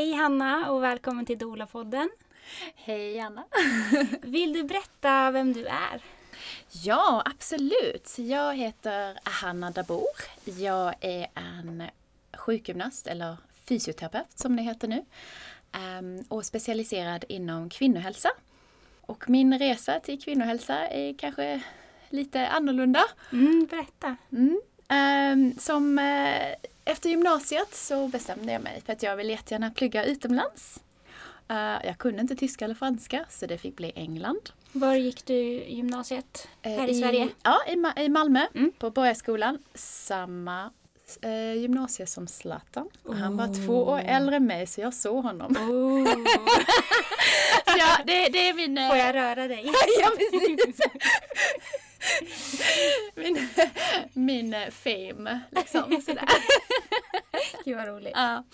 Hej Hanna och välkommen till Dola-podden. Hej Anna! Vill du berätta vem du är? Ja, absolut. Jag heter Hanna Dabour. Jag är en sjukgymnast, eller fysioterapeut som det heter nu, ehm, och specialiserad inom kvinnohälsa. Och min resa till kvinnohälsa är kanske lite annorlunda. Mm, berätta. Mm. Ehm, som, eh, efter gymnasiet så bestämde jag mig för att jag ville jättegärna plugga utomlands. Eh, jag kunde inte tyska eller franska så det fick bli England. Var gick du gymnasiet? Eh, Här i, Sverige? Ja, i, i Malmö Mm. på Borgaskolan. Samma eh, gymnasie som Zlatan. Och Han var Oh. två år äldre än mig så jag såg honom. Oh. Så ja, det, det är min... Får jag röra dig? ja, precis. min, min eh, fame, liksom. Sådär. Gud vad roligt. Ja.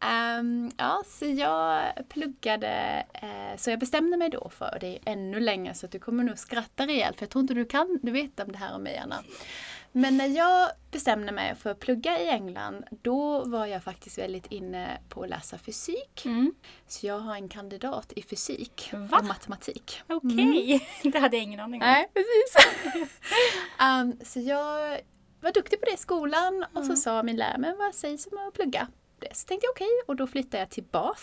Ehm, ja, så jag pluggade, eh, så jag bestämde mig då för, det är ännu längre så att du kommer nog skratta rejält för jag tror inte du kan, du vet om det här om mig Anna. Men när jag bestämde mig för att plugga i England, då var jag faktiskt väldigt inne på att läsa fysik. Mm. Så jag har en kandidat i fysik Va? och matematik. Okej, det hade jag ingen aning om. Nej, precis. um, så jag var duktig på det i skolan och så Mm. sa min lärare, men vad sägs om att plugga det? Så tänkte jag okej och då flyttade jag till Bath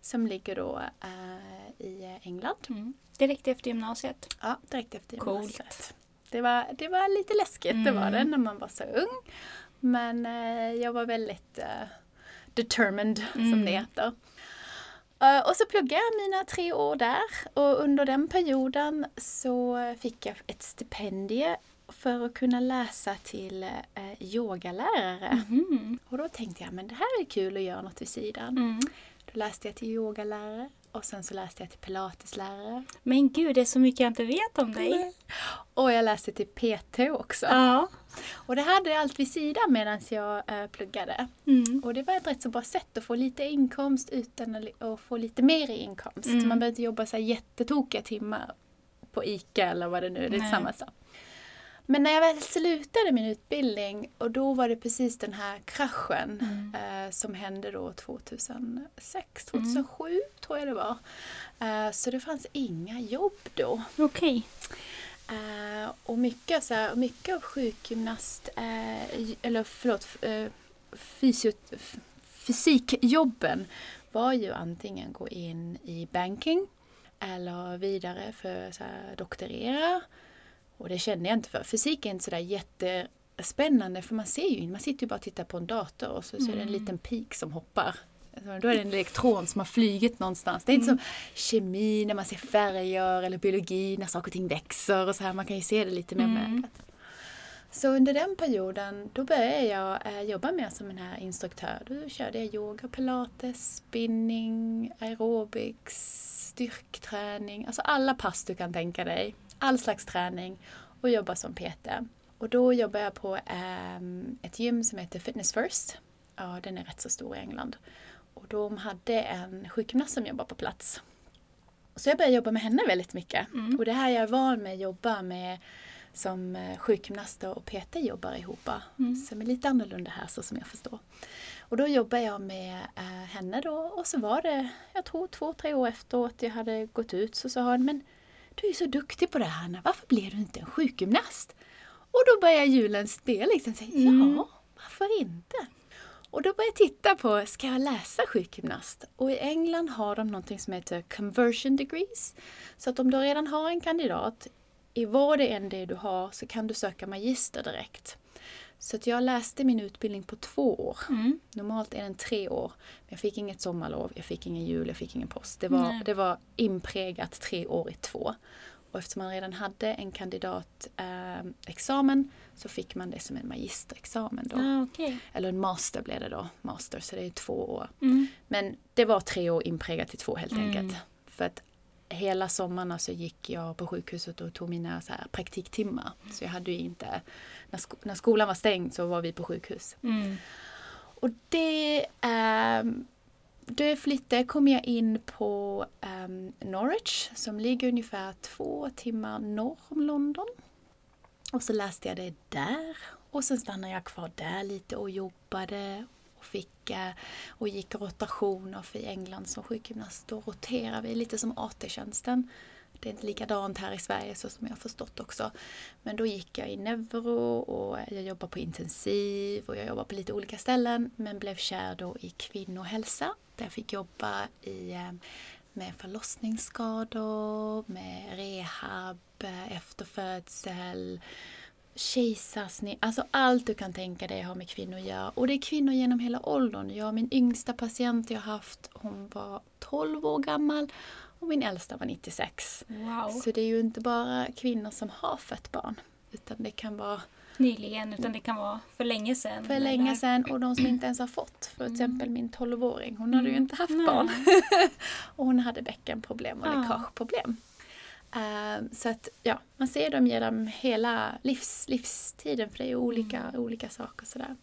som ligger då eh, i England. Mm. Direkt efter gymnasiet. Ja, direkt efter Coolt. Det var, det var lite läskigt, det var det, Mm. när man var så ung. Men eh, jag var väldigt eh, determined, som Mm. det heter. Eh, och så pluggade jag mina tre år där och under den perioden så fick jag ett stipendium för att kunna läsa till eh, yogalärare. Mhm. Och då tänkte jag, men det här är kul att göra något vid sidan. Mm. Då läste jag till yogalärare och sen så läste jag till pilateslärare. Men gud, det är så mycket jag inte vet om dig. Och jag läste till PT också. Ja. Och det hade jag allt vid sidan medan jag eh, pluggade. Mm. Och det var ett rätt så bra sätt att få lite inkomst utan att få lite mer i inkomst. Mm. Man behöver inte jobba så här jättetokiga timmar på ICA eller vad det nu är, det är samma sak. Men när jag väl slutade min utbildning och då var det precis den här kraschen Mm. eh, som hände då 2006, 2007 tror jag det var. Eh, så det fanns inga jobb då. Okej. Eh, och mycket, så här, mycket av sjukgymnast, eh, eller förlåt, eh, fysikjobben var ju antingen gå in i banking eller vidare för här, doktorera. Och det kände jag inte för. Fysik är inte sådär jättespännande för man ser ju man sitter ju bara och tittar på en dator och så, så är det en Mm. liten pik som hoppar. Alltså, Då är det en elektron som har flygit någonstans. Det är inte som kemi när man ser färger eller biologi när saker och ting växer och så här. Man kan ju se det lite mer Mm. med Så under den perioden då började jag eh, jobba mer som en här instruktör. Då körde jag yoga, pilates, spinning, aerobics, styrkträning. Alltså alla pass du kan tänka dig. All slags träning och jobba som PT. Och då jobbar jag på ehm, ett gym som heter Fitness First. Ja, den är rätt så stor i England. Och de hade en sjukgymnast som jobbar på plats. Så jag började jobba med henne väldigt mycket. Mm. Och det här jag är van med att jobba med som eh, sjukgymnaster och PT jobbar ihop. Mm. Som är lite annorlunda här så som jag förstår. Och då jobbar jag med eh, henne då och så var det, jag tror två, tre år efteråt jag hade gått ut så sa hon men du är så duktig på det här Hanna, varför blir du inte en sjukgymnast? Och då börjar julen spela liksom, Mm. ja varför inte? Och då började jag titta på, ska jag läsa sjukgymnast? Och i England har de någonting som heter conversion degrees. Så att om du redan har en kandidat, i vad det än det du har, så kan du söka magister direkt. Så att jag läste min utbildning på två år. Mm. Normalt är den tre år. Men jag fick inget sommarlov, jag fick ingen jul, jag fick ingen påsk. Det var, Nej. det var inprägat tre år i två. Och eftersom man redan hade en kandidatexamen eh, så fick man det som en magisterexamen då. Ah, okej. Eller en master blev det då. Master, så det är två år. Mm. Men det var tre år inprägat i två helt Mm. enkelt. För att hela sommarna så gick jag på sjukhuset och tog mina så här praktiktimmar. Så jag hade ju inte... När, sko- när skolan var stängd så var vi på sjukhus. Mm. Och det... ehm, då flyttade kom jag in på ehm, Norwich som ligger ungefär två timmar norr om London. Och så läste jag det där. Och sen stannade jag kvar där lite och jobbade. Och fick mycket och gick rotationer för i England som sjukgymnast då roterar vi lite som AT-tjänsten. Det är inte likadant här i Sverige så som jag har förstått också. Men då gick jag i neuro och jag jobbade på intensiv och jag jobbade på lite olika ställen men blev kär då i kvinnohälsa där jag fick jobba i, eh, med förlossningsskador, med rehab eh, efter födsel, kejsarsnitt, alltså allt du kan tänka dig har med kvinnor att göra. Och det är kvinnor genom hela åldern. Jag, min yngsta patient jag haft, hon var 12 år gammal och min äldsta var 96. Wow. Så det är ju inte bara kvinnor som har fött barn. Utan det kan vara Nyligen, utan det kan vara för länge sedan. för länge eller- sedan och de som inte ens har fått. För exempel min 12-åring, hon hade ju Mm. inte haft Nej. barn. och hon hade bäckenproblem och Ja. läckageproblem. Eh, så att ja, man ser dem genom hela livs, livstiden för det är olika, Mm. olika saker sådär.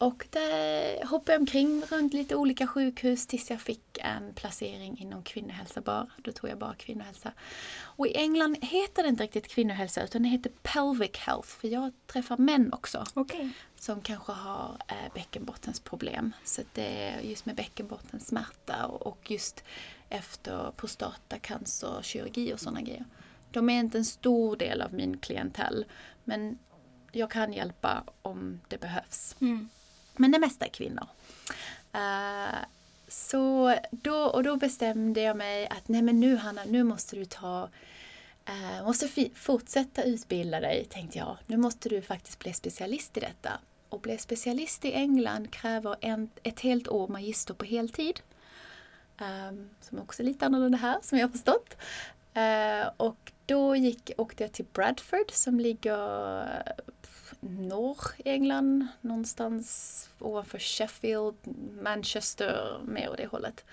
Och där hoppade jag omkring runt lite olika sjukhus tills jag fick en placering inom kvinnohälsa bara. Då tog jag bara kvinnohälsa. Och i England heter det inte riktigt kvinnohälsa utan det heter pelvic health. För jag träffar män också Okej. som kanske har eh, bäckenbottensproblem. Så det är just med bäckenbottensmärta och just efter prostatacancerkirurgi och sådana grejer. De är inte en stor del av min klientell men jag kan hjälpa om det behövs. Mm. Men det mesta är kvinnor. Eh, så då, och då bestämde jag mig att nej men nu Hanna, nu måste du ta eh, måste fortsätta utbilda dig, tänkte jag. Nu måste du faktiskt bli specialist i detta. Och bli specialist i England kräver en, ett helt år magister på heltid. Ehm, som också är lite annorlunda här, som jag har förstått. Ehm, och då gick, åkte jag till Bradford som ligger eh, norr i England, någonstans ovanför Sheffield, Manchester, mer åt det hållet.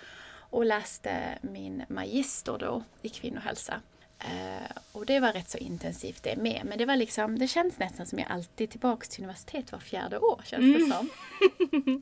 Och läste min magister då i kvinnohälsa. Eh, och det var rätt så intensivt det med. Men det var liksom, det känns nästan som jag alltid tillbaks till universitet var fjärde år känns det Mm. som.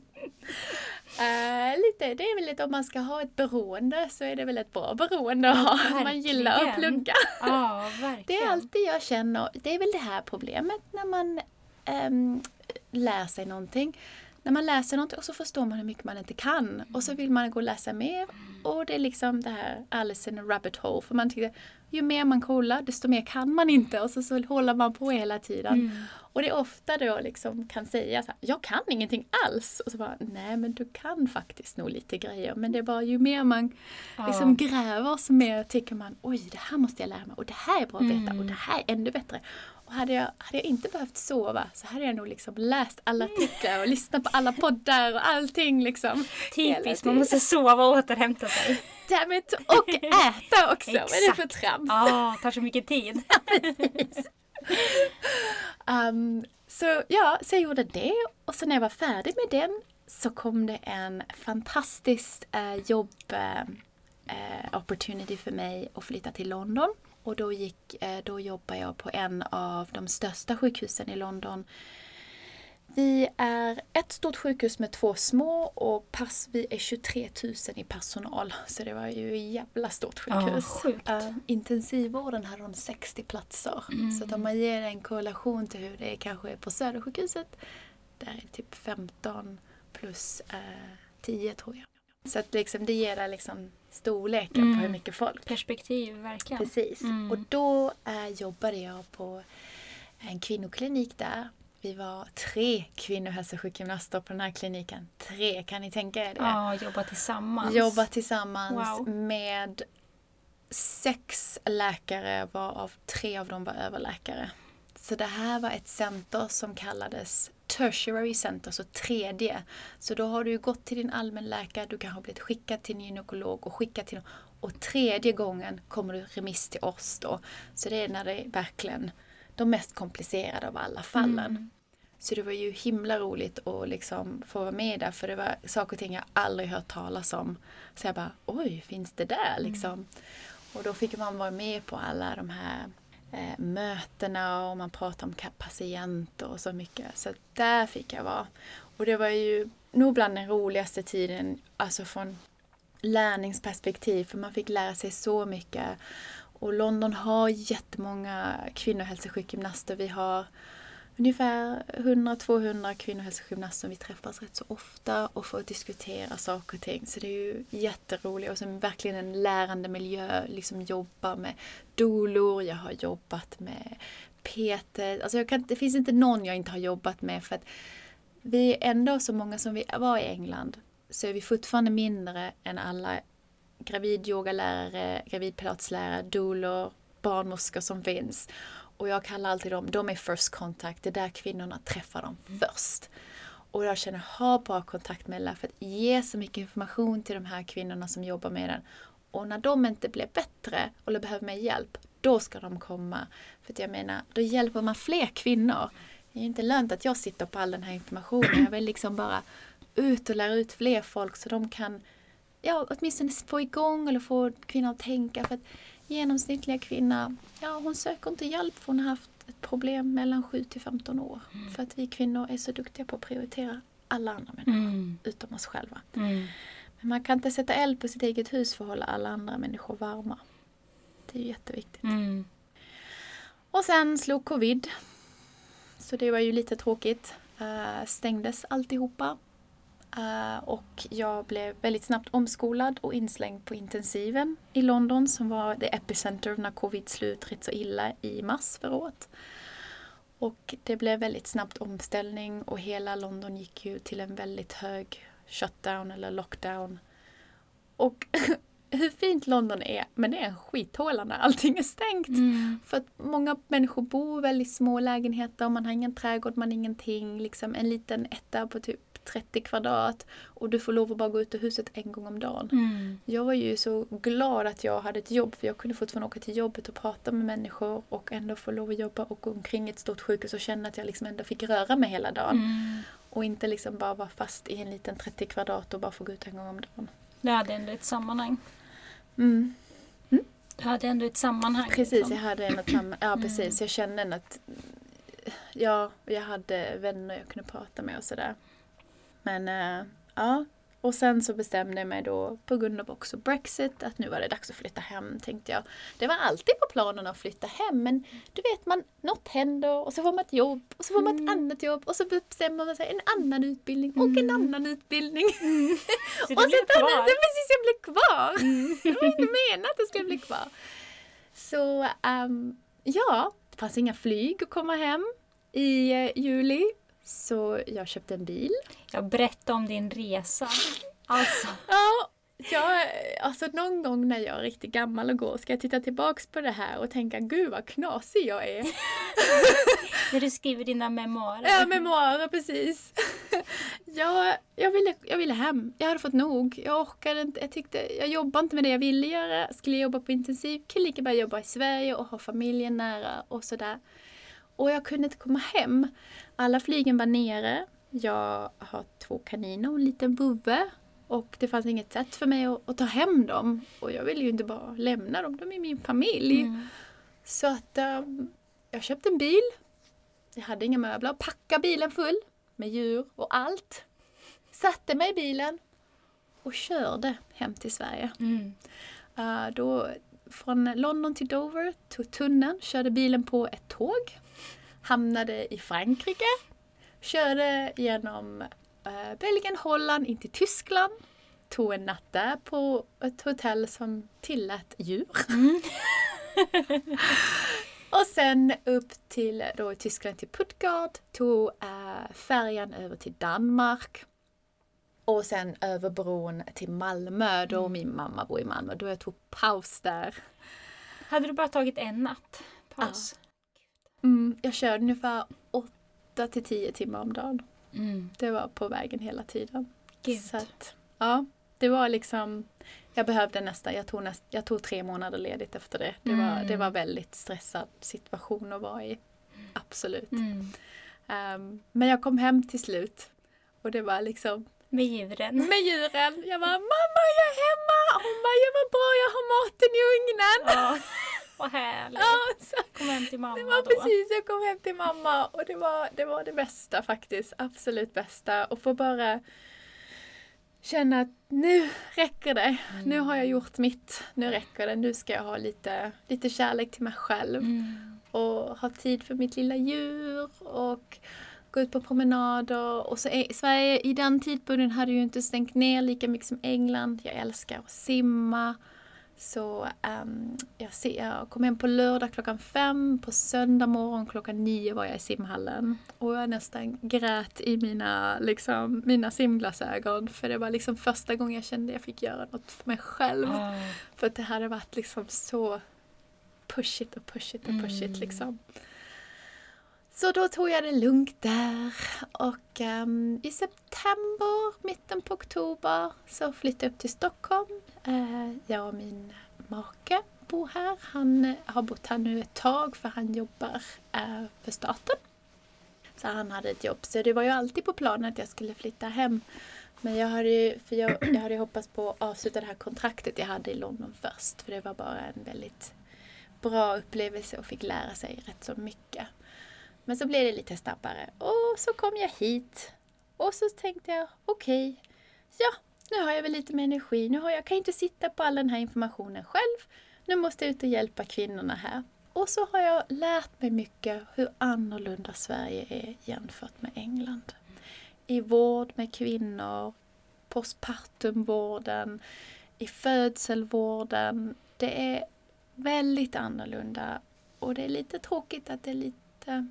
Eh, lite, det är väl lite om man ska ha ett beroende så är det väl ett bra beroende att ha. Man gillar att verkligen. plugga. Ja, verkligen. Det är alltid jag känner, det är väl det här problemet när man ehm, lär sig någonting. När man läser någonting och så förstår man hur mycket man inte kan och så vill man gå och läsa mer. Och det är liksom det här Alice in a rabbit hole. För man tycker ju mer man kollar desto mer kan man inte och så, så håller man på hela tiden. Mm. Och det är ofta då liksom kan säga så här, jag kan ingenting alls. Och så bara, nej men du kan faktiskt nog lite grejer. Men det är bara ju mer man Ja. liksom gräver så mer tycker man, oj det här måste jag lära mig och det här är bra att veta Mm. och det här är ännu bättre. Och hade jag, hade jag inte behövt sova så hade jag nog liksom läst alla artiklar och lyssnat på alla poddar och allting liksom. Typiskt, man måste sova och återhämta sig. Damn it! Och äta också! Vad är det för trams? Ja, tar så mycket tid. Um, så ja, så jag gjorde det och sen när jag var färdig med den så kom det en fantastisk eh, jobb eh, eh, opportunity för mig att flytta till London. Och då, gick, eh, då jobbade jag på en av de största sjukhusen i London. Vi är ett stort sjukhus med två små och pass, vi är 23 000 i personal. Så det var ju ett jävla stort sjukhus. sjukt. Eh, intensivvården hade de 60 platser. Så att om man ger en korrelation till hur det kanske är på Södersjukhuset. Där är det typ 15 plus eh, 10 tror jag. Så att liksom, det ger liksom storleken Mm. på hur mycket folk. Perspektiv, verkligen. Precis. Mm. Och då eh, jobbade jag på en kvinnoklinik där. Vi var tre kvinnohälsosjukgymnaster på den här kliniken. Tre, kan ni tänka er det? Ja, jobba tillsammans. Jobba tillsammans Wow. med sex läkare varav tre av dem var överläkare. Så det här var ett center som kallades tertiary center, så tredje. Så då har du gått till din allmänläkare, du kanske har blivit skickad till en gynekolog och skickad till och tredje gången kommer du remiss till oss då. Så det är när det är verkligen de mest komplicerade av alla fallen. Mm. Så det var ju himla roligt att liksom få vara med där för det var saker och ting jag aldrig hört talas om. Så jag bara, oj, finns det där liksom? Och då fick man vara med på alla de här eh, mötena och man pratade om patienter och så mycket. Så där fick jag vara. Och det var ju nog bland den roligaste tiden, alltså från lärningsperspektiv, för man fick lära sig så mycket. Och London har jättemånga kvinnohälsosjukgymnaster. Vi har ungefär 100-200 kvinnohälsogymnaster som vi träffas rätt så ofta och får diskutera saker och ting. Så det är ju jätteroligt och sen verkligen en lärande miljö, liksom jobba med dolor, jag har jobbat med PT, alltså jag kan, det finns inte någon jag inte har jobbat med för att vi är ändå så många som vi var i England så är vi fortfarande mindre än alla gravidyogalärare, gravidpilatslärare, doulor, barnmorskor som finns. Och jag kallar alltid dem, de är first contact, det är där kvinnorna träffar dem först. Och jag känner, ha bra kontakt med alla för att ge så mycket information till de här kvinnorna som jobbar med den. Och när de inte blir bättre eller behöver mer hjälp, då ska de komma. För att jag menar, då hjälper man fler kvinnor. Det är inte lönt att jag sitter på all den här informationen. Jag vill liksom bara ut och lära ut fler folk så de kan ja, åtminstone få igång eller få kvinnor att tänka. För att genomsnittliga kvinna, ja hon söker inte hjälp för hon har haft ett problem mellan 7 till 15 år. Mm. För att vi kvinnor är så duktiga på att prioritera alla andra människor mm. utom oss själva. Mm. Men man kan inte sätta eld på sitt eget hus för att hålla alla andra människor varma. Det är jätteviktigt. Mm. Och sen slog covid. Så det var ju lite tråkigt. Uh, stängdes alltihopa. Uh, och jag blev väldigt snabbt omskolad och inslängd på intensiven i London som var det epicenter när covid slut rätt så illa i mars förra året. Och det blev väldigt snabbt omställning och hela London gick ju till en väldigt hög shutdown eller lockdown. Och hur fint London är, men det är en skithåla när allting är stängt. Mm. För att många människor bor i väldigt små lägenheter, man har ingen trädgård, man har ingenting. Liksom en liten etta på typ 30 kvadrat och du får lov att bara gå ut ur huset en gång om dagen. Mm. Jag var ju så glad att jag hade ett jobb för jag kunde fortfarande åka till jobbet och prata med människor och ändå få lov att jobba och gå omkring ett stort sjukhus och känna att jag liksom ändå fick röra mig hela dagen. Mm. Och inte liksom bara vara fast i en liten 30 kvadrat och bara få gå ut en gång om dagen. Du hade ändå ett sammanhang. Mm. Mm? Du hade ändå ett sammanhang. Precis, liksom. jag hade ändå ett sammanhang. Ja, precis. Mm. Jag kände att ja, jag hade vänner jag kunde prata med och sådär. Men äh, ja, och sen så bestämde jag mig då på grund av också Brexit att nu var det dags att flytta hem tänkte jag. Det var alltid på planen att flytta hem men du vet man, något händer och så får man ett jobb och så får man ett mm. annat jobb och så bestämmer man sig en annan utbildning och en mm. annan utbildning. Mm. Så och så kvar? Annat, precis, jag blev kvar. Mm. det var inte menat att jag skulle bli kvar. Så um, ja, det fanns inga flyg att komma hem i uh, juli så jag köpte en bil. Jag berätta om din resa. Alltså. Ja, jag, alltså någon gång när jag är riktigt gammal och går ska jag titta tillbaks på det här och tänka gud vad knasig jag är. när du skriver dina memoarer. Ja, memoarer precis. jag, jag, ville, jag ville hem. Jag hade fått nog. Jag orkade inte. Jag, tyckte, jag jobbade inte med det jag ville göra. Skulle jobba på intensiv, kunde lika bra jobba i Sverige och ha familjen nära och sådär. Och jag kunde inte komma hem. Alla flygen var nere. Jag har två kaniner och en liten bubbe. Och det fanns inget sätt för mig att, att, ta hem dem. Och jag ville ju inte bara lämna dem, de är min familj. Mm. Så att um, jag köpte en bil. Jag hade inga möbler. Packade bilen full med djur och allt. Satte mig i bilen och körde hem till Sverige. Mm. Uh, då, från London till Dover, tog tunneln, körde bilen på ett tåg hamnade i Frankrike, körde genom äh, Belgien, Holland in till Tyskland, tog en natt där på ett hotell som tillät djur. Mm. och sen upp till då Tyskland till Puttgard, tog äh, färjan över till Danmark. Och sen över bron till Malmö, då mm. min mamma bor i Malmö. Då jag tog paus där. Hade du bara tagit en natt paus? Ja. Mm, jag körde ungefär 8 till 10 timmar om dagen. Mm. Det var på vägen hela tiden. Gud. Så att, ja, det var liksom jag behövde nästan, jag tog, näst, jag tog tre månader ledigt efter det. Det, mm. var, det var väldigt stressad situation att vara i. Absolut. Mm. Um, men jag kom hem till slut. Och det var liksom Med djuren? Med djuren! Jag var mamma jag är hemma! Hon bara, ja vad bra jag har maten i ugnen! Ja. Vad härligt. Ja, så, kom hem till mamma Det var då. precis, jag kom hem till mamma och det var, det var det bästa faktiskt. Absolut bästa. Och få bara känna att nu räcker det. Nu har jag gjort mitt. Nu räcker det. Nu ska jag ha lite, lite kärlek till mig själv. Mm. Och ha tid för mitt lilla djur och gå ut på promenader. Och så är, Sverige i den tidpunkten hade ju inte stängt ner lika mycket som England. Jag älskar att simma. Så ehm, jag, ser, jag kom hem på lördag klockan fem, på söndag morgon klockan nio var jag i simhallen. Och jag nästan grät i mina, liksom, mina simglasögon. För det var liksom första gången jag kände att jag fick göra något för mig själv. Ah. För att det hade varit liksom så pushigt och pushigt och pushigt Mm. liksom. Så då tog jag det lugnt där och ehm, i september, september, mitten på oktober, så flyttade jag upp till Stockholm. Eh, jag och min make bor här. Han eh, har bott här nu ett tag för han jobbar eh, för staten. Så han hade ett jobb. Så det var ju alltid på planen att jag skulle flytta hem. Men jag hade ju, för jag, jag hade ju hoppats på att avsluta det här kontraktet jag hade i London först. För det var bara en väldigt bra upplevelse och fick lära sig rätt så mycket. Men så blev det lite snabbare och så kom jag hit. Och så tänkte jag, okej, ja, nu har jag väl lite mer energi. Nu har jag, kan jag inte sitta på all den här informationen själv. Nu måste jag ut och hjälpa kvinnorna här. Och så har jag lärt mig mycket hur annorlunda Sverige är jämfört med England. I vård med kvinnor, postpartumvården, i födselvården. Det är väldigt annorlunda och det är lite tråkigt att det är lite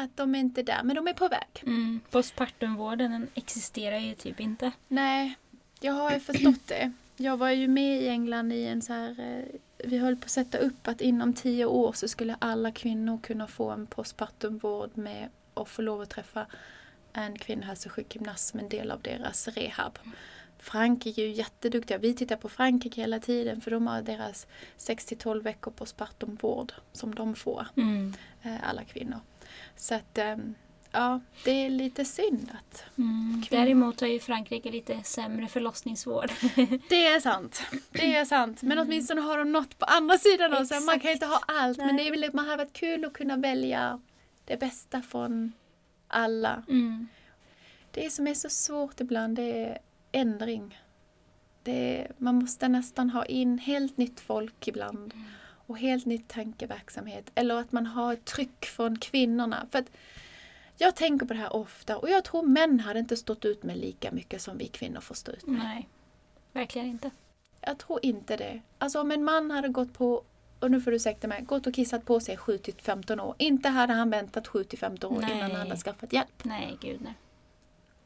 att de är inte är där, men de är på väg. Mm. Postpartumvården den existerar ju typ inte. Nej, jag har ju förstått det. Jag var ju med i England i en så här, eh, vi höll på att sätta upp att inom tio år så skulle alla kvinnor kunna få en postpartumvård med och få lov att träffa en kvinnohälsosjukgymnast som en del av deras rehab. Frankrike är ju jätteduktiga. Vi tittar på Frankrike hela tiden för de har deras 6-12 veckor postpartumvård som de får, Mm. eh, alla kvinnor. Så att, ehm, ja, det är lite synd att Mm. Däremot har ju Frankrike lite sämre förlossningsvård. Det är sant. Det är sant. Men åtminstone har de något på andra sidan också. Man kan ju inte ha allt. Men det är väl, man hade varit kul att kunna välja det bästa från alla. Mm. Det som är så svårt ibland det är ändring. Det är, man måste nästan ha in helt nytt folk ibland. Och helt nytt tankeverksamhet. Eller att man har ett tryck från kvinnorna. För att jag tänker på det här ofta och jag tror män hade inte stått ut med lika mycket som vi kvinnor får stå ut med. Nej, verkligen inte. Jag tror inte det. Alltså om en man hade gått på, och nu får du ursäkta mig, gått och kissat på sig 7 till 15 år. Inte hade han väntat 7 till 15 år Nej. innan han hade skaffat hjälp. Nej, gud nej.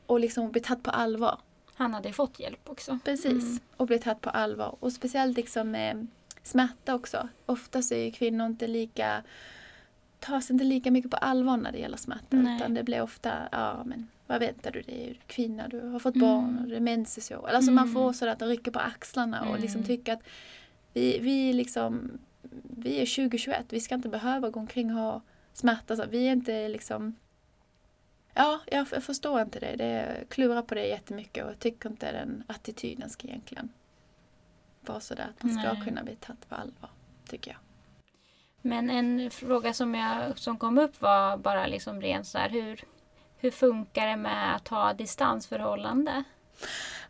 Och liksom blivit tatt på allvar. Han hade fått hjälp också. Precis. Mm. Och blivit tatt på allvar. Och speciellt liksom med smärta också. Ofta så är kvinnor inte lika tas inte lika mycket på allvar när det gäller smärta. Nej. Utan det blir ofta, ja men vad väntar du? Det är ju kvinna, du har fått Mm. barn och det är mens och så. Alltså man Mm. får sådär att de rycker på axlarna och liksom Mm. tycker att vi, vi liksom, vi är 2021, vi ska inte behöva gå omkring och ha smärta. Så vi är inte liksom Ja, jag, jag förstår inte det. det. Klurar på det jättemycket och jag tycker inte den attityden ska egentligen vara sådär. Att man ska Nej. kunna bli tatt på allvar, tycker jag. Men en fråga som, jag, som kom upp var bara liksom rent så här, hur, hur funkar det med att ha distansförhållande?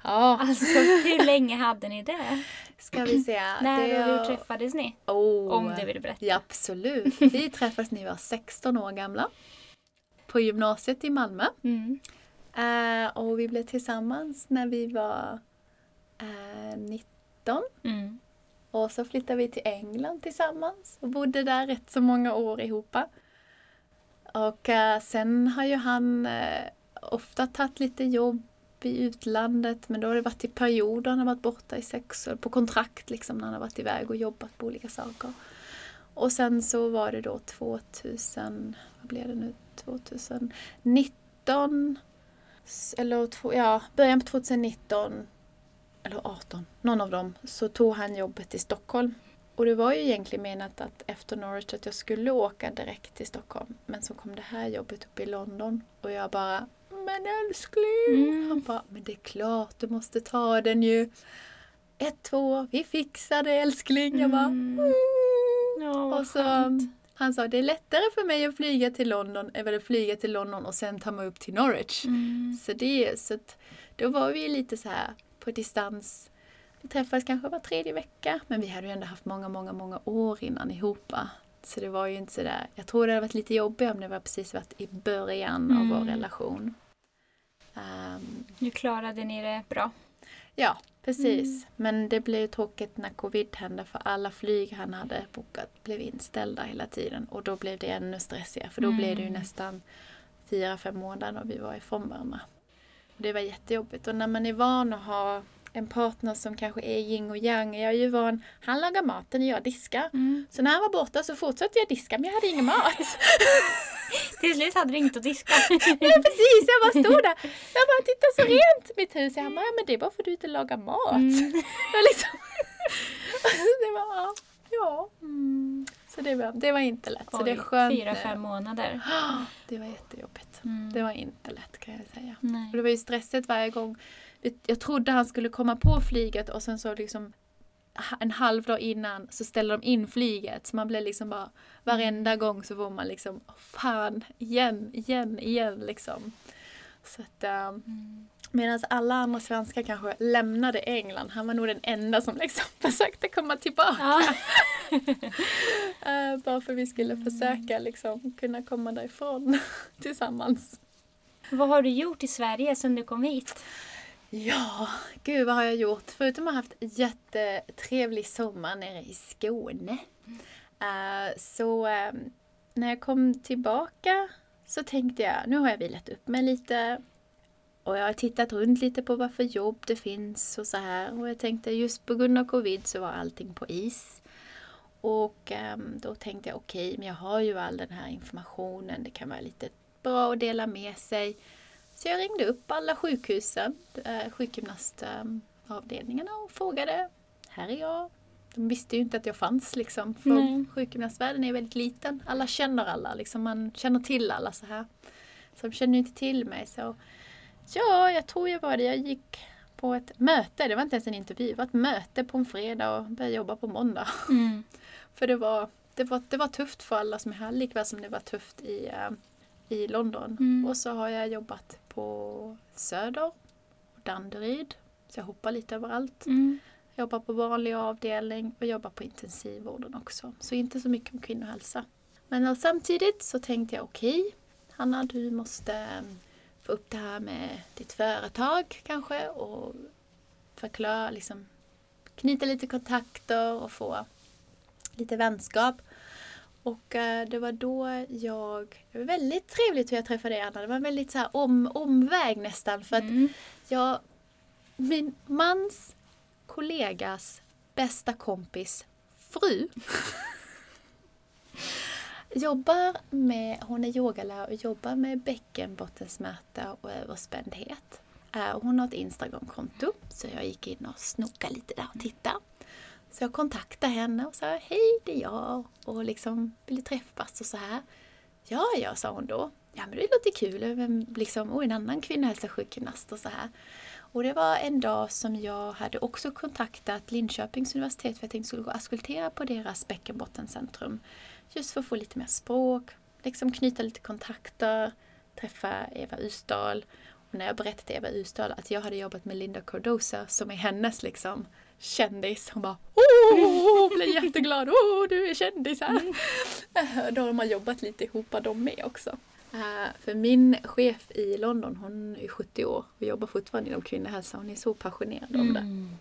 Ja, Alltså hur länge hade ni det? ska vi se. När det och hur träffades ni? Oh. Om du vill berätta. Ja, absolut. Vi träffades när vi var 16 år gamla. På gymnasiet i Malmö. Mm. Eh, och vi blev tillsammans när vi var eh, 19. Mm. Och så flyttade vi till England tillsammans och bodde där rätt så många år ihop. Och eh, sen har ju han eh, ofta tagit lite jobb i utlandet men då har det varit i perioder. Han har varit borta i sex år, på kontrakt liksom när han har varit iväg och jobbat på olika saker. Och sen så var det då 2000, vad blev det nu, 2019 s- eller två- ja, början på 2019 eller 18, någon av dem, så tog han jobbet i Stockholm. Och det var ju egentligen menat att efter Norwich att jag skulle åka direkt till Stockholm. Men så kom det här jobbet upp i London och jag bara Men älskling! Mm. Han bara Men det är klart du måste ta den ju. Ett, två, vi fixar det älskling. Jag bara Mm. vad Och så skönt. han sa det är lättare för mig att flyga till London än att flyga till London och sen ta mig upp till Norwich. Mm. Så det, så att då var vi lite så här på distans. Vi träffades kanske var tredje vecka, men vi hade ju ändå haft många, många, många år innan ihop. Så det var ju inte sådär. Jag tror det hade varit lite jobbigt om det var precis varit i början Mm. av vår relation. Ehm, Nu klarade ni det bra. ja, precis. Men det blev tråkigt när covid hände för alla flyg han hade bokat blev inställda hela tiden. Och då blev det ännu stressigare för då Mm. blev det ju nästan fyra, fem månader och vi var ifrån varandra. Det var jättejobbigt och när man är van att ha en partner som kanske är yin och yang. Jag är ju van, han lagar maten och jag diskar. Mm. Så när han var borta så fortsatte jag diska men jag hade ingen mat. Till slut hade du inget att diska. Ja precis, jag bara stod där. Jag bara, titta så rent mitt hus. Jag bara, ja, men det är bara för att du inte lagar mat. Mm. Liksom, det var, ja. Mm. Så det var, det var inte lätt. Så det är Oj, skönt fyra, fem månader. Det var jättejobbigt. Mm. Det var inte lätt kan jag säga. Nej. Och det var ju stressigt varje gång. Jag trodde han skulle komma på flyget och sen så liksom en halv dag innan så ställde de in flyget. Så man blev liksom bara varenda gång så var man liksom "Åh, fan igen, igen, igen liksom. Så att, um, Mm. Medan alla andra svenskar kanske lämnade England. Han var nog den enda som liksom försökte komma tillbaka. Ja. Eh, bara för att vi skulle försöka liksom kunna komma därifrån tillsammans. Vad har du gjort i Sverige sedan du kom hit? Ja, gud vad har jag gjort? Förutom att ha haft jättetrevlig sommar nere i Skåne. eh, så eh, när jag kom tillbaka så tänkte jag, nu har jag vilat upp mig lite. Och jag har tittat runt lite på vad för jobb det finns och så här. Och jag tänkte just på grund av covid så var allting på is. Och ehm, då tänkte jag okej, men jag har ju all den här informationen. Det kan vara lite bra att dela med sig. Så jag ringde upp alla sjukhusen, eh, sjukgymnastavdelningarna och frågade. Här är jag. De visste ju inte att jag fanns liksom. För Nej. sjukgymnastvärlden är väldigt liten. Alla känner alla. Liksom. Man känner till alla så här. Så de känner ju inte till mig. Så ja, jag tror jag var det. Jag gick på ett möte. Det var inte ens en intervju. Det var ett möte på en fredag och började jobba på måndag. Mm. För det var, det, var, det var tufft för alla som är här, likväl som det var tufft i, eh, i London. Mm. Och så har jag jobbat på Söder och Danderyd. Så jag hoppar lite överallt. Mm. Jobbar på vanlig avdelning och jobbar på intensivvården också. Så inte så mycket om kvinnohälsa. Men och samtidigt så tänkte jag okej, Hanna du måste eh, få upp det här med ditt företag kanske och förklara, liksom knyta lite kontakter och få lite vänskap. Och eh, det var då jag, det var väldigt trevligt hur jag träffade dig Anna. Det var en väldigt så här om, omväg nästan för att Mm. jag, min mans kollegas bästa kompis fru jobbar med, hon är yogalärare och jobbar med bäckenbottensmärta och överspändhet. Eh, Hon har ett Instagramkonto så jag gick in och snokade lite där och tittade. Så jag kontaktade henne och sa hej det är jag och liksom ville träffas och så här. Ja, ja, sa hon då. Ja, men det låter kul. Men liksom, och en annan kvinnohälsosjukgymnast och så här. Och det var en dag som jag hade också kontaktat Linköpings universitet för att jag tänkte jag skulle gå och askultera på deras bäckenbottencentrum. Just för att få lite mer språk, liksom knyta lite kontakter, träffa Eva Usdahl. Och när jag berättade till Eva Usdahl att jag hade jobbat med Linda Cordosa som är hennes liksom kändis. Hon bara åh, blev jätteglad. Åh, du är kändis här. Då har man jobbat lite ihop de med också. Eh, för min chef i London, hon är 70 år och jobbar fortfarande inom kvinnohälsa. Hon är så passionerad om det. Mm.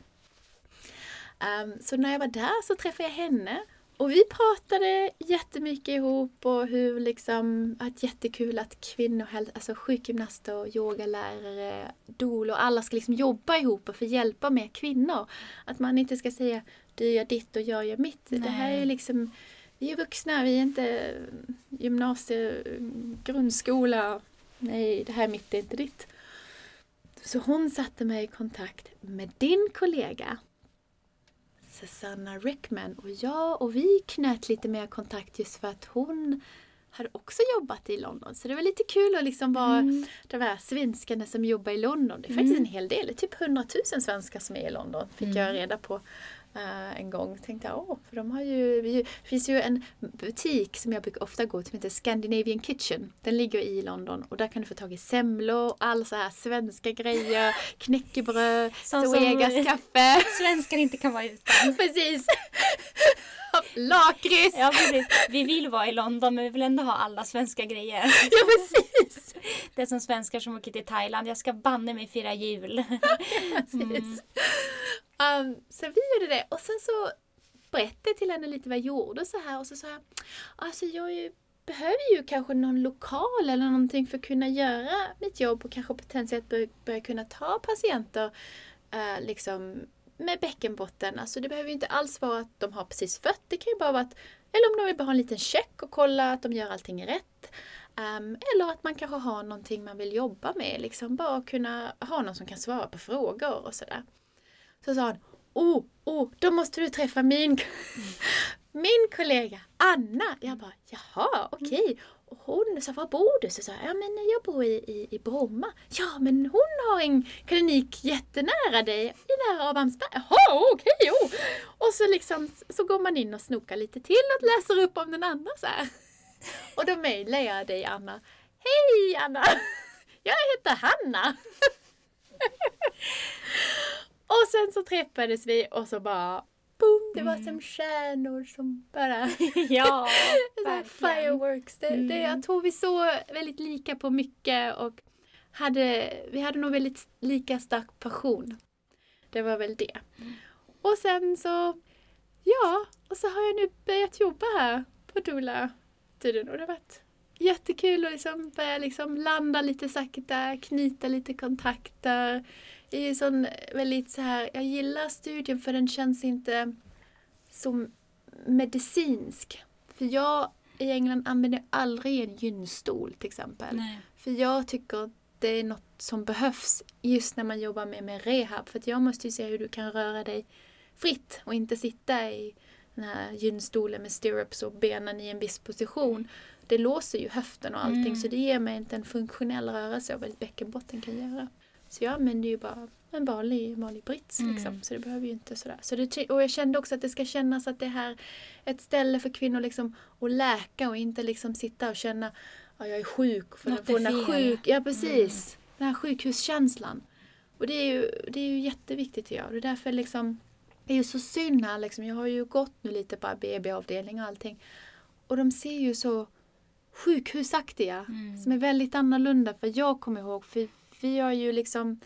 Ehm, så när jag var där så träffade jag henne. Och vi pratade jättemycket ihop och hur liksom, att jättekul att kvinnohälsa, alltså sjukgymnaster och yogalärare, doul och alla ska liksom jobba ihop och få hjälpa med kvinnor. Att man inte ska säga du gör ditt och jag gör mitt. Det här är Nej. liksom, vi är vuxna, vi är inte gymnasie, grundskola. Nej, det här är mitt, det är inte ditt. Så hon satte mig i kontakt med din kollega Susanna Rickman och jag och vi knöt lite mer kontakt just för att hon hade också jobbat i London. Så det var lite kul att liksom vara Mm. de här svenskarna som jobbar i London. Det är faktiskt en hel del, det är typ 100 000 svenskar som är i London. Fick Mm. jag reda på eh, en gång. Tänkte jag, åh, för de har ju, det finns ju en butik som jag brukar ofta gå till som heter Scandinavian Kitchen. Den ligger i London och där kan du få tag i semlor, all så här svenska grejer, knäckebröd, Zoegas kaffe. Svenskar inte kan vara utan. Precis! Lakrits! Ja, precis. Vi vill vara i London men vi vill ändå ha alla svenska grejer. Ja, precis! Det är som svenskar som åker till Thailand. Jag ska banne mig fira jul. Precis. Um, så vi gjorde det och sen så berättade jag till henne lite vad jag gjorde och så här och så sa jag Alltså jag ju, behöver ju kanske någon lokal eller någonting för att kunna göra mitt jobb och kanske potentiellt börja, börja kunna ta patienter eh, liksom med bäckenbotten. Alltså det behöver ju inte alls vara att de har precis fött. Det kan ju bara vara att, eller om de vill bara ha en liten check och kolla att de gör allting rätt. Um, eller att man kanske har någonting man vill jobba med. Liksom bara kunna ha någon som kan svara på frågor och sådär. Så sa han, oh, oh, då måste du träffa min, min kollega Anna. Jag bara, jaha, okej. Okay hon sa, var bor du? Så sa jag, ja men jag bor i, i, i Bromma. Ja men hon har en klinik jättenära dig, i nära Abrahamsberg. Jaha, okej, oh. Och så liksom, så går man in och snokar lite till och läser upp om den andra så här. Och då mejlar jag dig Anna. Hej Anna! Jag heter Hanna. Och sen så träffades vi och så bara boom, det var som stjärnor som bara ja, verkligen. fireworks. Det, det, Mm. jag tror vi såg väldigt lika på mycket och hade, vi hade nog väldigt lika stark passion. Det var väl det. Och sen så, ja, och så har jag nu börjat jobba här på Doula-tiden och det har varit jättekul att liksom börja liksom landa lite sakta, knyta lite kontakter. Det är ju sån väldigt så här, jag gillar studien för den känns inte så medicinsk. För jag i England använder aldrig en gynstol till exempel. Nej. För jag tycker det är något som behövs just när man jobbar med, med rehab. För jag måste ju se hur du kan röra dig fritt och inte sitta i den här gynstolen med stirrups och benen i en viss position. Det låser ju höften och allting Mm. så det ger mig inte en funktionell rörelse av vad bäckenbotten kan göra. Så jag använder ju bara en vanlig, vanlig brits Mm. liksom. Så det behöver ju inte sådär. Så det, och jag kände också att det ska kännas att det här är ett ställe för kvinnor liksom att läka och inte liksom sitta och känna att jag är sjuk för Något att få den är fel. sjuk, ja precis. Den här sjukhuskänslan. Och det är ju, det är ju jätteviktigt tycker jag. Det är därför liksom, det är ju så synd här liksom. Jag har ju gått nu lite på BB-avdelning och allting. Och de ser ju så sjukhusaktiga. Mm. Som är väldigt annorlunda för jag kommer ihåg, för vi har ju liksom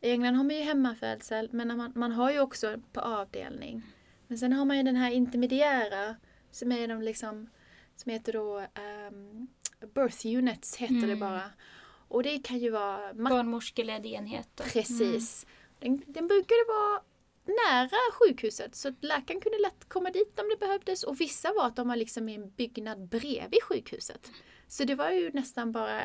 i England har man ju hemmafödsel men man, man har ju också på avdelning. Men sen har man ju den här intermediära som är de liksom som heter då ehm, birth units heter det Mm. bara. Och det kan ju vara Barnmorskeledd enhet. då. Precis. Den, den brukade vara nära sjukhuset så att läkaren kunde lätt komma dit om det behövdes och vissa var att de var liksom i en byggnad bredvid sjukhuset. Så det var ju nästan bara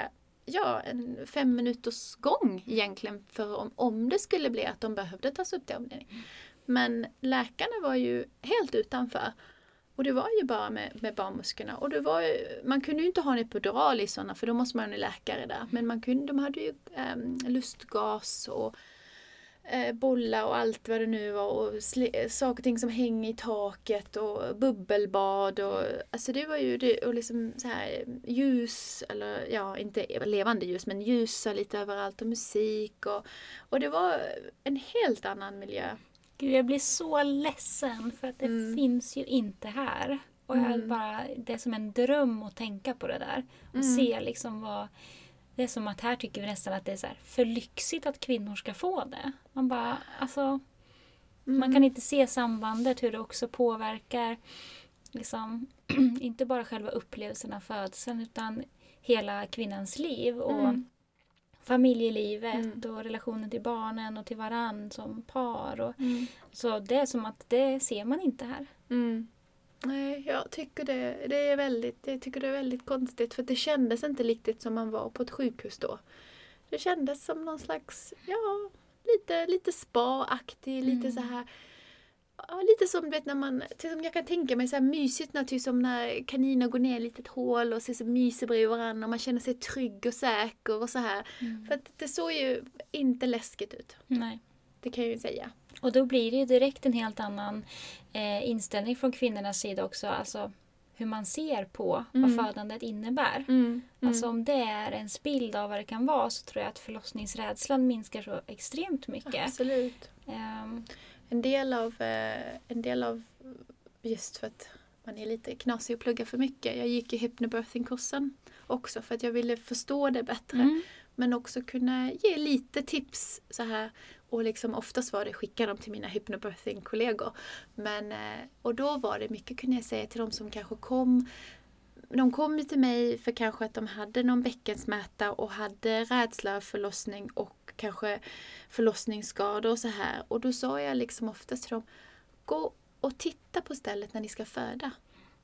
ja, en fem minuters gång egentligen för om, om det skulle bli att de behövde tas upp till avdelning. Men läkarna var ju helt utanför. Och det var ju bara med, med barnmorskorna. Och det var ju, man kunde ju inte ha en epidural i sådana för då måste man ju läkare där. Men man kunde, de hade ju äm, lustgas och eh, bollar och allt vad det nu var. Och saker och ting som hänger i taket och bubbelbad. Och, alltså det var ju det, och liksom så här ljus, eller ja inte levande ljus men ljusa lite överallt och musik. Och, och det var en helt annan miljö. Gud, jag blir så ledsen för att det Mm. finns ju inte här. Och jag Mm. bara, det är som en dröm att tänka på det där. Och Mm. se liksom vad... Det är som att här tycker vi nästan att det är så för lyxigt att kvinnor ska få det. Man bara, alltså... Man kan inte se sambandet, hur det också påverkar liksom, inte bara själva upplevelsen av födseln utan hela kvinnans liv och Mm. familjelivet Mm. och relationen till barnen och till varann som par. Och, Mm. så det är som att det ser man inte här. Mm. Nej, jag tycker det, det är väldigt, jag tycker det är väldigt konstigt för det kändes inte riktigt som man var på ett sjukhus då. Det kändes som någon slags, ja, lite, lite spa-aktig, lite Mm. så här Ja, lite som du vet när man, som jag kan tänka mig så här mysigt naturligtvis som när kaniner går ner i ett litet hål och ser så myser bredvid varandra och man känner sig trygg och säker och så här. För att det såg ju inte läskigt ut. Nej. Det kan jag ju säga. Och då blir det direkt en helt annan eh, inställning från kvinnornas sida också. Alltså hur man ser på Mm. vad födandet innebär. Mm. Alltså om det är ens bild av vad det kan vara så tror jag att förlossningsrädslan minskar så extremt mycket. Absolut. Ehm, En del av, eh, en del av just för att man är lite knasig och pluggar för mycket. Jag gick ju hypnobirthing-kursen också för att jag ville förstå det bättre. mm. Men också kunna ge lite tips så här. Och liksom oftast var det skicka dem till mina hypnobirthing-kollegor. Men, eh, och då var det mycket kunde jag säga till de som kanske kom de kom ju till mig för kanske att de hade någon bäckensmärta och hade rädsla för förlossning och kanske förlossningsskador och så här. Och då sa jag liksom oftast till dem, gå och titta på stället när ni ska föda.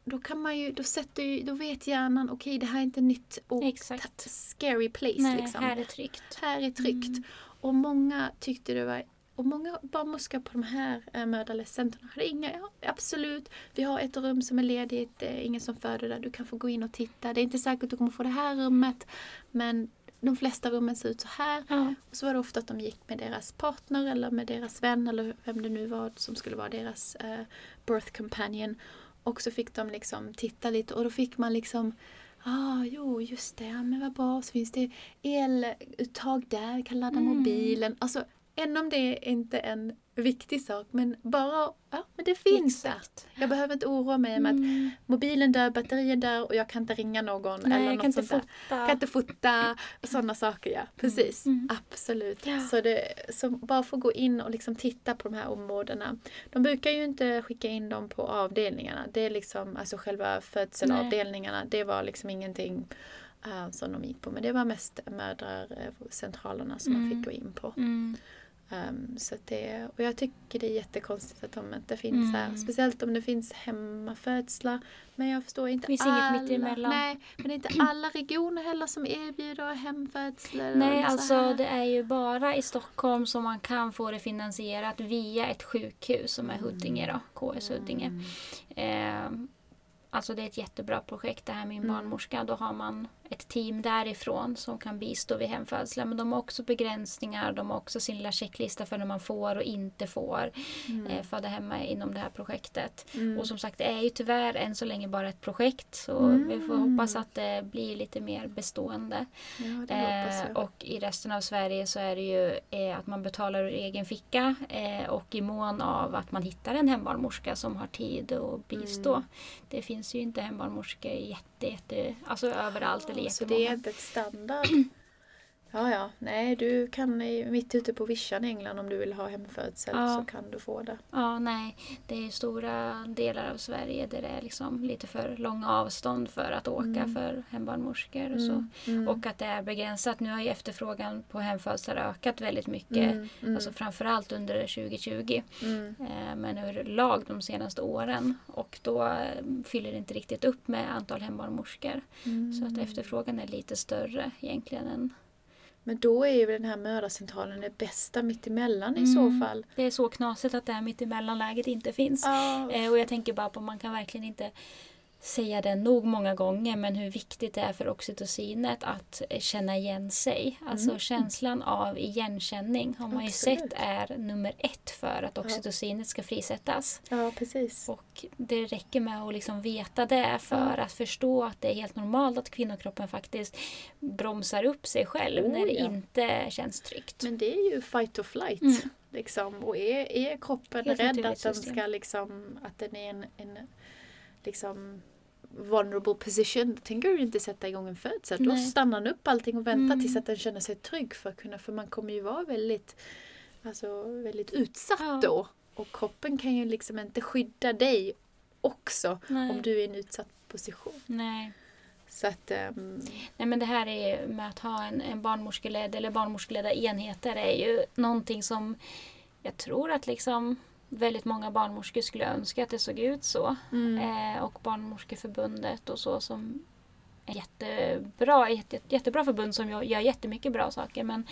Då kan man ju, då sätter ju, då vet hjärnan, okej det här är inte nytt och Exakt. scary place Nej, liksom. här är tryggt. Här är tryggt. Och många tyckte det var och många barnmorskor på de här äh, mödralesscenterna hade inga, ja, absolut, vi har ett rum som är ledigt, det är ingen som föder där, du kan få gå in och titta. Det är inte säkert att du kommer få det här rummet, men de flesta rummen ser ut så här. Ja. Och så var det ofta att de gick med deras partner eller med deras vän eller vem det nu var som skulle vara deras eh, birth companion. Och så fick de liksom titta lite och då fick man liksom Ah, jo, just det. Ja, men vad bra. Så finns det eluttag där. kan ladda Mm. mobilen. Alltså, än om det är inte en viktig sak. Men bara, ja, men det finns Exakt. där. Jag behöver inte oroa mig med att Mm. mobilen dör, batterien dör och jag kan inte ringa någon. Nej, eller något kan inte sånt där. fota. Kan inte fota. Sådana saker, ja. Precis. Mm. Absolut. Ja. Så, det, så bara få gå in och liksom titta på de här områdena. De brukar ju inte skicka in dem på avdelningarna. Det är liksom, alltså själva födselavdelningarna, det var liksom ingenting eh, som de gick på. Men det var mest mödracentralerna som man Mm. fick gå in på. Mm. Um, så det, och jag tycker det är jättekonstigt att de inte finns här. Mm. Speciellt om det finns hemmafödslar. Men jag förstår inte Finns inget alla. mitt emellan. Nej, men det är inte alla regioner heller som erbjuder hemfödslar. Nej, alltså här. det är ju bara i Stockholm som man kan få det finansierat via ett sjukhus som är Huddinge då, KS Huddinge. Eh, alltså det är ett jättebra projekt det här med min Mm. barnmorska. Då har man ett team därifrån som kan bistå vid hemfödslar. Men de har också begränsningar. De har också sin lilla checklista för när man får och inte får Mm. eh, föda hemma inom det här projektet. Mm. Och som sagt, det är ju tyvärr än så länge bara ett projekt. Så Mm. vi får hoppas att det blir lite mer bestående. Ja, Eh, och i resten av Sverige så är det ju eh, att man betalar ur egen ficka eh, och i mån av att man hittar en hembarnmorska som har tid att bistå. Mm. Det finns ju inte hembarnmorskor jätte, jätte, alltså överallt eller Så det är inte ett standard. Ja, ja. Nej, du kan mitt ute på vischan i England om du vill ha hemfödsel Ja. så kan du få det. Ja, nej. Det är stora delar av Sverige där det är liksom lite för långa avstånd för att åka Mm. för hembarnmorskor och så. Mm. Mm. Och att det är begränsat. Nu har ju efterfrågan på hemfödslar ökat väldigt mycket. Mm. Mm. Alltså framförallt under 2020. Mm. Eh, men överlag de senaste åren. Och då eh, fyller det inte riktigt upp med antal hembarnmorskor. Mm. Så att efterfrågan är lite större egentligen. Än, Men då är ju den här mödracentralen det bästa mittemellan i Mm. så fall. det är så knasigt att det här mittemellanläget inte finns. Ja, Eh, och jag tänker bara på man kan verkligen inte säga det nog många gånger men hur viktigt det är för oxytocinet att eh, känna igen sig. Alltså Mm. känslan av igenkänning har man ju Absolut. sett är nummer ett för att oxytocinet ska frisättas. ja precis. Och det räcker med att liksom veta det för att förstå att det är helt normalt att kvinnokroppen faktiskt bromsar upp sig själv Oh, när det ja. inte känns tryggt. Men det är ju fight or flight. Mm. Liksom. Och är, är kroppen Helt rädd att den ska liksom, att den är en, en liksom vulnerable position, då tänker du inte sätta igång en födsel. Då stannar den upp allting och väntar Mm. tills att den känner sig trygg för att kunna, för man kommer ju vara väldigt, alltså väldigt utsatt Ja. då. Och kroppen kan ju liksom inte skydda dig också Nej. om du är i en utsatt position. Nej. Så att, ehm, Nej men det här är med att ha en, en barnmorskeledd eller barnmorskeledda enheter är ju någonting som jag tror att liksom väldigt många barnmorskor skulle önska att det såg ut så. mm, Eh, och Barnmorskeförbundet och så som är jättebra, jätte, jättebra förbund som gör jättemycket bra saker men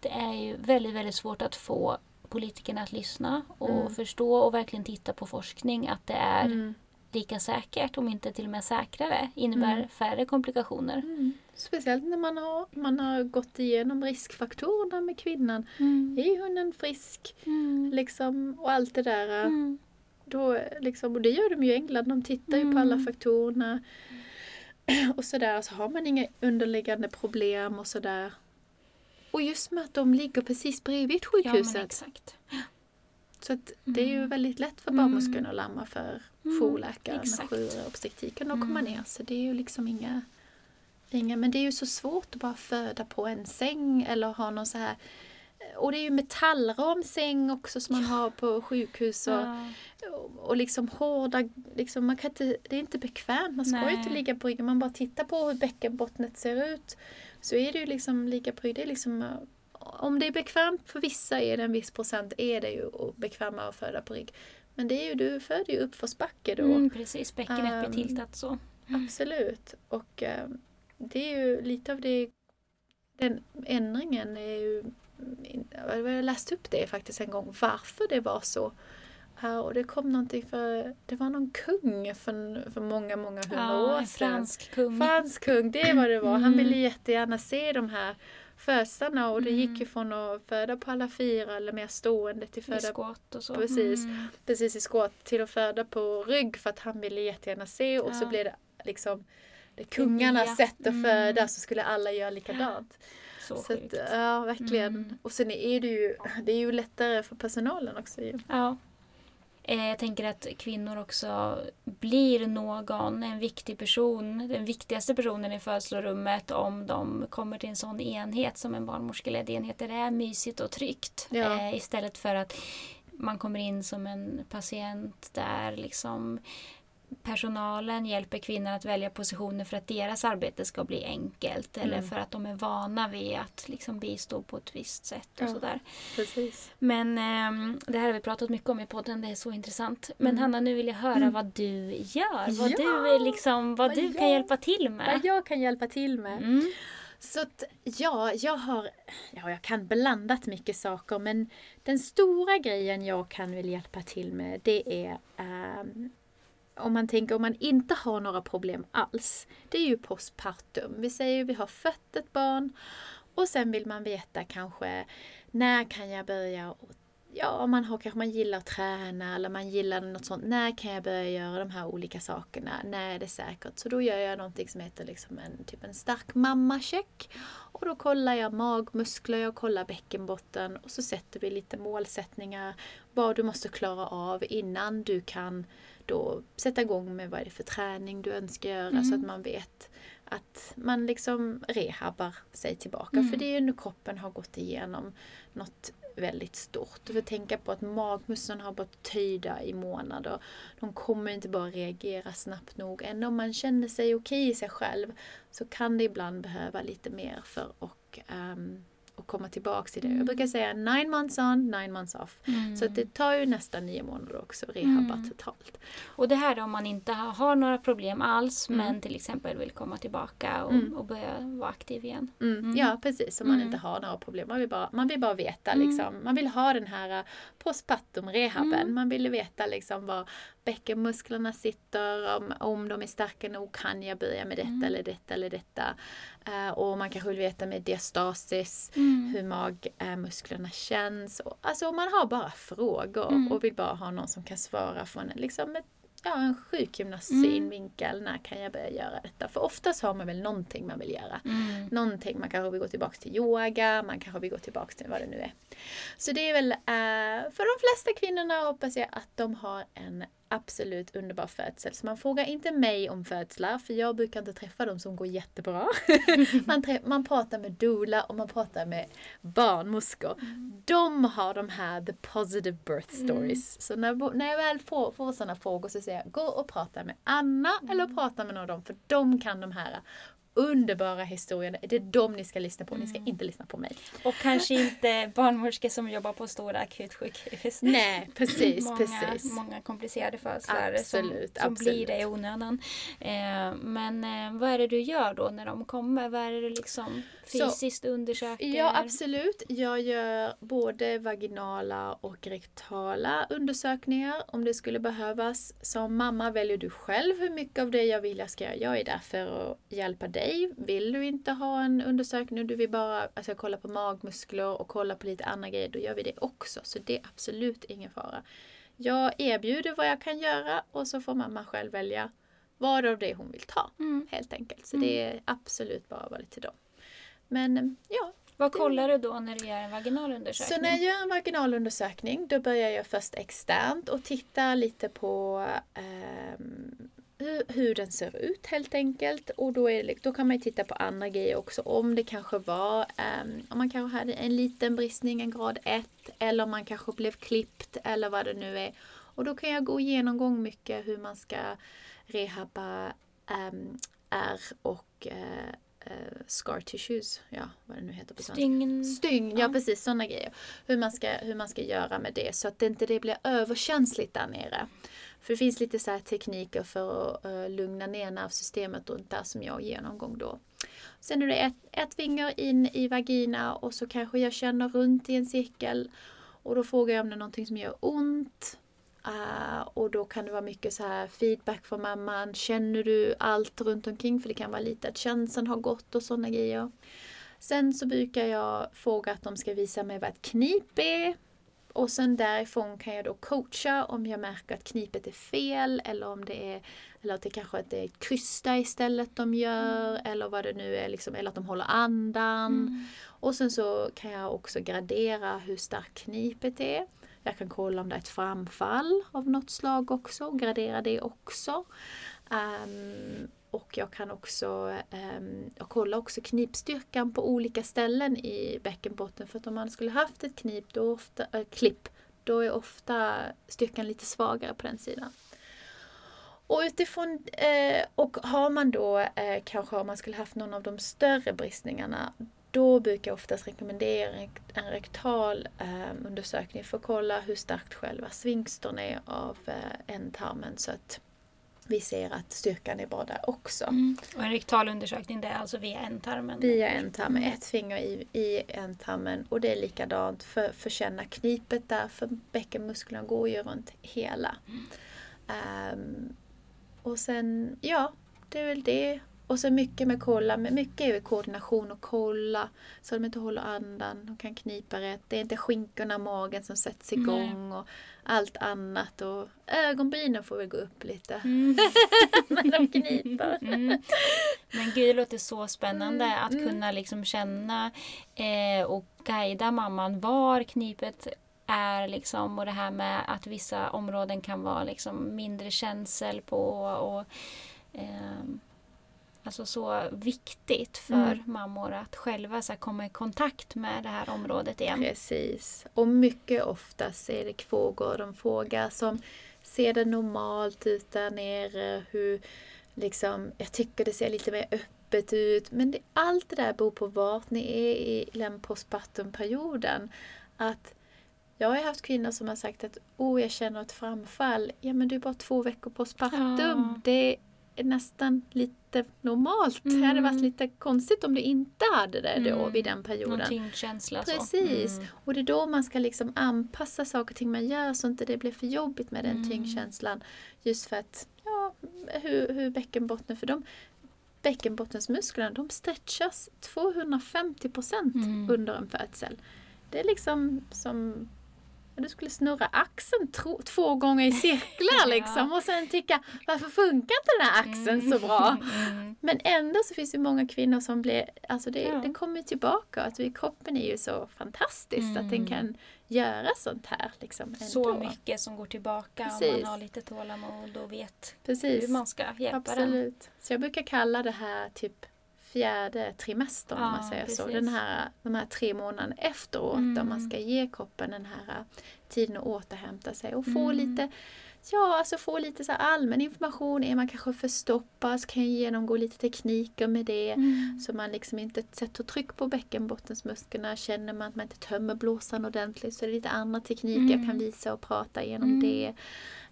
det är ju väldigt, väldigt svårt att få politikerna att lyssna och Mm. förstå och verkligen titta på forskning att det är Mm. Lika säkert, om inte till och med säkrare, innebär Mm. färre komplikationer. Mm. Speciellt när man har, man har gått igenom riskfaktorerna med kvinnan. Mm. Är hunden frisk? Mm. Liksom, och allt det där. Mm. Då, liksom, och det gör de ju i England. De tittar ju på alla Mm. faktorerna. Och sådär. Så har man inga underliggande problem och sådär. Och just med att de ligger precis bredvid Ja, men sjukhuset. exakt. så att det är ju väldigt lätt för Mm. barnmorskorna att lamma för Mm, jourläkaren och exakt. jourobstetriken att komma Mm. ner. Så det är ju liksom inga, inga... Men det är ju så svårt att bara föda på en säng eller ha någon så här... Och det är ju metallramsäng också som man har på sjukhus. Och, Ja. och liksom hårda, liksom man kan inte, det är inte bekvämt. Man ska Nej. ju inte ligga på ryggen. Man bara tittar på hur bäckenbottnet ser ut. Så är det ju liksom ligga på. Det är liksom, eh, om det är bekvämt för vissa är det en viss procent är det ju bekvämare att föda på rygg. Men det är ju, du föder ju uppförsbacke då. Mm, precis, bäckenet Ehm, blir tiltat så. Absolut. Och eh, det är ju lite av det, den ändringen är ju, jag har läst upp det faktiskt en gång, varför det var så. Ja, och det kom någonting för, det var någon kung för, för många, många hundra Ja, år en sedan. fransk kung. Fransk kung, det var det var. Han Mm. ville jättegärna se de här födslarna och det Mm. gick ju från att föda på alla fyra eller mer stående till I föda skott och så. Precis. Mm. precis i skott till att föda på rygg för att han ville jättegärna se och så Ja. blev det liksom det kungarnas nya. sätt att Mm. föda så skulle alla göra likadant. Så, Så att, ja, verkligen. Mm. Och sen är det ju, det är ju lättare för personalen också ju. Ja. Eh, Jag tänker att kvinnor också blir någon, en viktig person, den viktigaste personen i födslorummet om de kommer till en sån enhet som en barnmorskeledd enhet där det är mysigt och tryggt. Ja. Eh, istället för att man kommer in som en patient där liksom personalen hjälper kvinnor att välja positioner för att deras arbete ska bli enkelt eller Mm. för att de är vana vid att liksom bistå på ett visst sätt och Ja. sådär. Precis. Men ehm, det här har vi pratat mycket om i podden, det är så intressant. Men Mm. Hanna, nu vill jag höra vad du gör. Vad Ja! du, liksom, vad Vad du kan jag- hjälpa till med. Vad jag kan hjälpa till med. Mm. Så att, ja, jag har, ja, jag kan blandat mycket saker men den stora grejen jag kan väl hjälpa till med det är ehm, om man tänker om man inte har några problem alls. Det är ju postpartum. Vi säger vi har fött ett barn och sen vill man veta kanske när kan jag börja Ja, man har kanske man gillar att träna eller man gillar något sånt. När kan jag börja göra de här olika sakerna? När är det säkert? Så då gör jag någonting som heter liksom en, typ en stark mammacheck. Och då kollar jag magmuskler, jag kollar bäckenbotten och så sätter vi lite målsättningar. Vad du måste klara av innan du kan då sätta igång med vad det är för träning du önskar göra Mm. så att man vet att man liksom rehabbar sig tillbaka. Mm. För det är ju när kroppen har gått igenom något väldigt stort. Du får tänka på att magmusklerna har varit töjda i månader. De kommer inte bara reagera snabbt nog. Även om man känner sig okej i sig själv så kan det ibland behöva lite mer för att um, och komma tillbaka till det. Mm. Jag brukar säga nine months on, nine months off. Mm. Så att det tar ju nästan nio månader också att rehabba Mm. totalt. Och det här är om man inte har, några problem alls Mm. men till exempel vill komma tillbaka och, Mm. och börja vara aktiv igen. Mm. Mm. Ja precis, om man Mm. inte har några problem. Man vill bara, man vill bara veta Mm. liksom. Man vill ha den här uh, postpartum rehaben. Mm. Man vill veta liksom var bäckenmusklerna sitter, om, om de är starka nog, kan jag börja med detta Mm. eller detta eller detta. Eh, och man kanske vill veta med diastasis, Mm. hur magmusklerna känns. Och, alltså man har bara frågor Mm. och vill bara ha någon som kan svara från liksom ett, ja, en sjukgymnasts Mm. När kan jag börja göra detta? För oftast har man väl någonting man vill göra. Mm. Någonting, man kanske vill gå tillbaka till yoga, man kanske vill gå tillbaka till vad det nu är. Så det är väl, eh, för de flesta kvinnorna hoppas jag att de har en absolut underbar födsel. Så man frågar inte mig om födslar, för jag brukar inte träffa dem som går jättebra. man, man pratar med doula och man pratar med barnmorskor. De har de här the positive birth stories. Så när, när jag väl får, får sådana frågor så säger jag, gå och prata med Anna eller prata med någon av dem, för de kan de här underbara historierna. Det är de ni ska lyssna på, ni ska inte lyssna på mig. Och kanske inte barnmorskor som jobbar på stora akutsjukhus. Nej, precis, många, precis. Många komplicerade födslar som, som absolut. blir det i onödan. Eh, men eh, vad är det du gör då när de kommer? Vad är det du liksom Så- fysiskt undersöker? Ja, absolut. Jag gör både vaginala och rektala undersökningar om det skulle behövas. Som mamma väljer du själv hur mycket av det jag vill jag ska göra. Jag är där för att hjälpa dig. Vill du inte ha en undersökning och du vill bara alltså, kolla på magmuskler och kolla på lite andra grejer, då gör vi det också. Så det är absolut ingen fara. Jag erbjuder vad jag kan göra och så får mamma själv välja vad av det hon vill ta. Mm. Helt enkelt. Så det är absolut bara vad det till dem. Men ja, Vad kollar du då när du gör en vaginal undersökning? så när jag gör en vaginalundersökning då börjar jag först externt och titta lite på ehm, hur, hur den ser ut helt enkelt. Och då, är det, då kan man ju titta på andra grejer också. Om det kanske var, ehm, om man kanske hade en liten bristning, en grad 1. Eller om man kanske blev klippt eller vad det nu är. Och då kan jag gå igenom gång mycket hur man ska rehabba um, ärr och eh, eh, scar tissues. Ja, vad det nu heter på svenska. Stygn... Stygn, ja, Ja. precis sådana grejer. Hur man, ska, hur man ska göra med det så att det inte det blir överkänsligt där nere. För det finns lite så här tekniker för att eh, lugna ner nervsystemet runt där som jag genomgång då. Sen är det ett, ett finger in i vagina och så kanske jag känner runt i en cirkel. Och då frågar jag om det är någonting som gör ont. Uh, och då kan det vara mycket så här feedback från mamman. Känner du allt runt omkring? För det kan vara lite att känseln har gått och sådana grejer. Sen så brukar jag fråga att de ska visa mig vad ett knip är. Och sen därifrån kan jag då coacha om jag märker att knipet är fel eller om det är eller att det kanske att det är ett krysta istället de gör eller vad det nu är, liksom, eller att de håller andan. Mm. Och sen så kan jag också gradera hur starkt knipet är. Jag kan kolla om det är ett framfall av något slag också, och gradera det också. Ehm, och jag kan också um, jag kollar också knipstyrkan på olika ställen i bäckenbotten. För att om man skulle haft ett knip, då ofta, äh, klipp, då är ofta styrkan lite svagare på den sidan. Och utifrån, eh, och har man då eh, kanske om man skulle haft någon av de större bristningarna då brukar jag oftast rekommendera en, en rektal eh, undersökning för att kolla hur starkt själva svinkstern är av eh, ändtarmen så att vi ser att styrkan är bra där också. Mm. Och en rektal undersökning det är alltså via ändtarmen? Via ändtarmen, ett finger i, i ändtarmen och det är likadant för, för känna knipet där för bäckenmusklerna går ju runt hela. Ehm, och sen, ja, det är väl det. Och så mycket med kolla, men mycket är koordination och kolla så de inte håller andan och kan knipa rätt. Det är inte skinkorna, magen som sätts igång och allt annat. Och ögonbrynen får väl gå upp lite Mm. när de kniper. Mm. Men gud, det låter så spännande Mm, att mm. kunna liksom känna eh, och guida mamman var knipet är liksom och det här med att vissa områden kan vara liksom mindre känsel på och ehm, Alltså så viktigt för Mm. mammor att själva så komma i kontakt med det här området igen. Precis. Och mycket oftast är det frågor de frågar som ser det normalt ut där nere? Hur, liksom, jag tycker det ser lite mer öppet ut. Men det, allt det där beror på vart ni är i den postpartumperioden. Att jag har haft kvinnor som har sagt att oh, jag känner ett framfall. Ja men du är bara två veckor postpartum. Ja. Det nästan lite normalt. Det hade varit lite konstigt om du inte hade det då Mm. vid den perioden. Någon så. Precis. Mm. Och det är då man ska liksom anpassa saker och ting man gör så inte det blir för jobbigt med den Mm. tyngdkänslan. Just för att, ja, hur, hur bäckenbotten, för de bäckenbottensmusklerna de stretchas 250 procent Mm. under en födsel. Det är liksom som du skulle snurra axeln två gånger i cirklar liksom och sen tycka varför funkar inte den här axeln så bra? Mm. Men ändå så finns det många kvinnor som blir, alltså det, Ja. det kommer tillbaka. Att vi, kroppen är ju så fantastisk att den Mm. kan göra sånt här. Liksom, Så mycket som går tillbaka om Precis. man har lite tålamod och vet Precis. hur man ska hjälpa den. Absolut. Så jag brukar kalla det här typ fjärde trimestern om Ja, man säger så. precis. Den här, de här tre månaderna efteråt Mm. där man ska ge kroppen den här tiden att återhämta sig och få Mm. lite Ja, alltså få lite så allmän information. Är man kanske förstoppad så kan jag genomgå lite tekniker med det. Mm. Så man liksom inte sätter tryck på bäckenbottensmusklerna. Känner man att man inte tömmer blåsan ordentligt så är det lite andra tekniker jag kan Mm. visa och prata igenom Mm. det.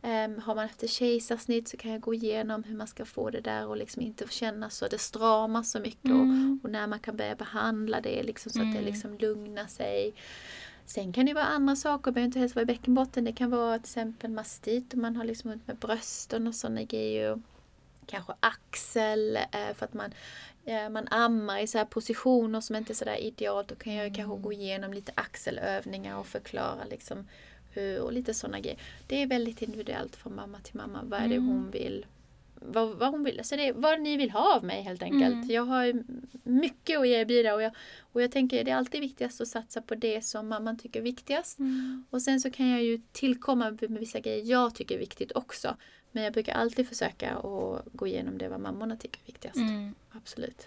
Ehm, har man efter kejsarsnitt så kan jag gå igenom hur man ska få det där och liksom inte känna så det stramar så mycket. Mm. Och, och när man kan börja behandla det liksom så att det Mm. liksom lugnar sig. Sen kan det vara andra saker, det behöver inte helst vara i bäckenbotten. Det kan vara till exempel mastit om man har liksom ont med brösten och sådana grejer. Kanske axel eh, för att man, eh, man ammar i så här positioner som inte är sådär idealt. Då kan jag ju kanske gå igenom lite axelövningar och förklara liksom hur, och lite sådana grejer. Det är väldigt individuellt från mamma till mamma. Vad är det Mm. hon vill vad, vad hon vill. Så det är vad ni vill ha av mig helt enkelt. Mm. Jag har mycket att erbjuda och jag, och jag tänker det är alltid viktigast att satsa på det som mamman tycker är viktigast. Mm. Och sen så kan jag ju tillkomma med vissa grejer jag tycker är viktigt också. Men jag brukar alltid försöka att gå igenom det vad mammorna tycker är viktigast. Mm. Absolut.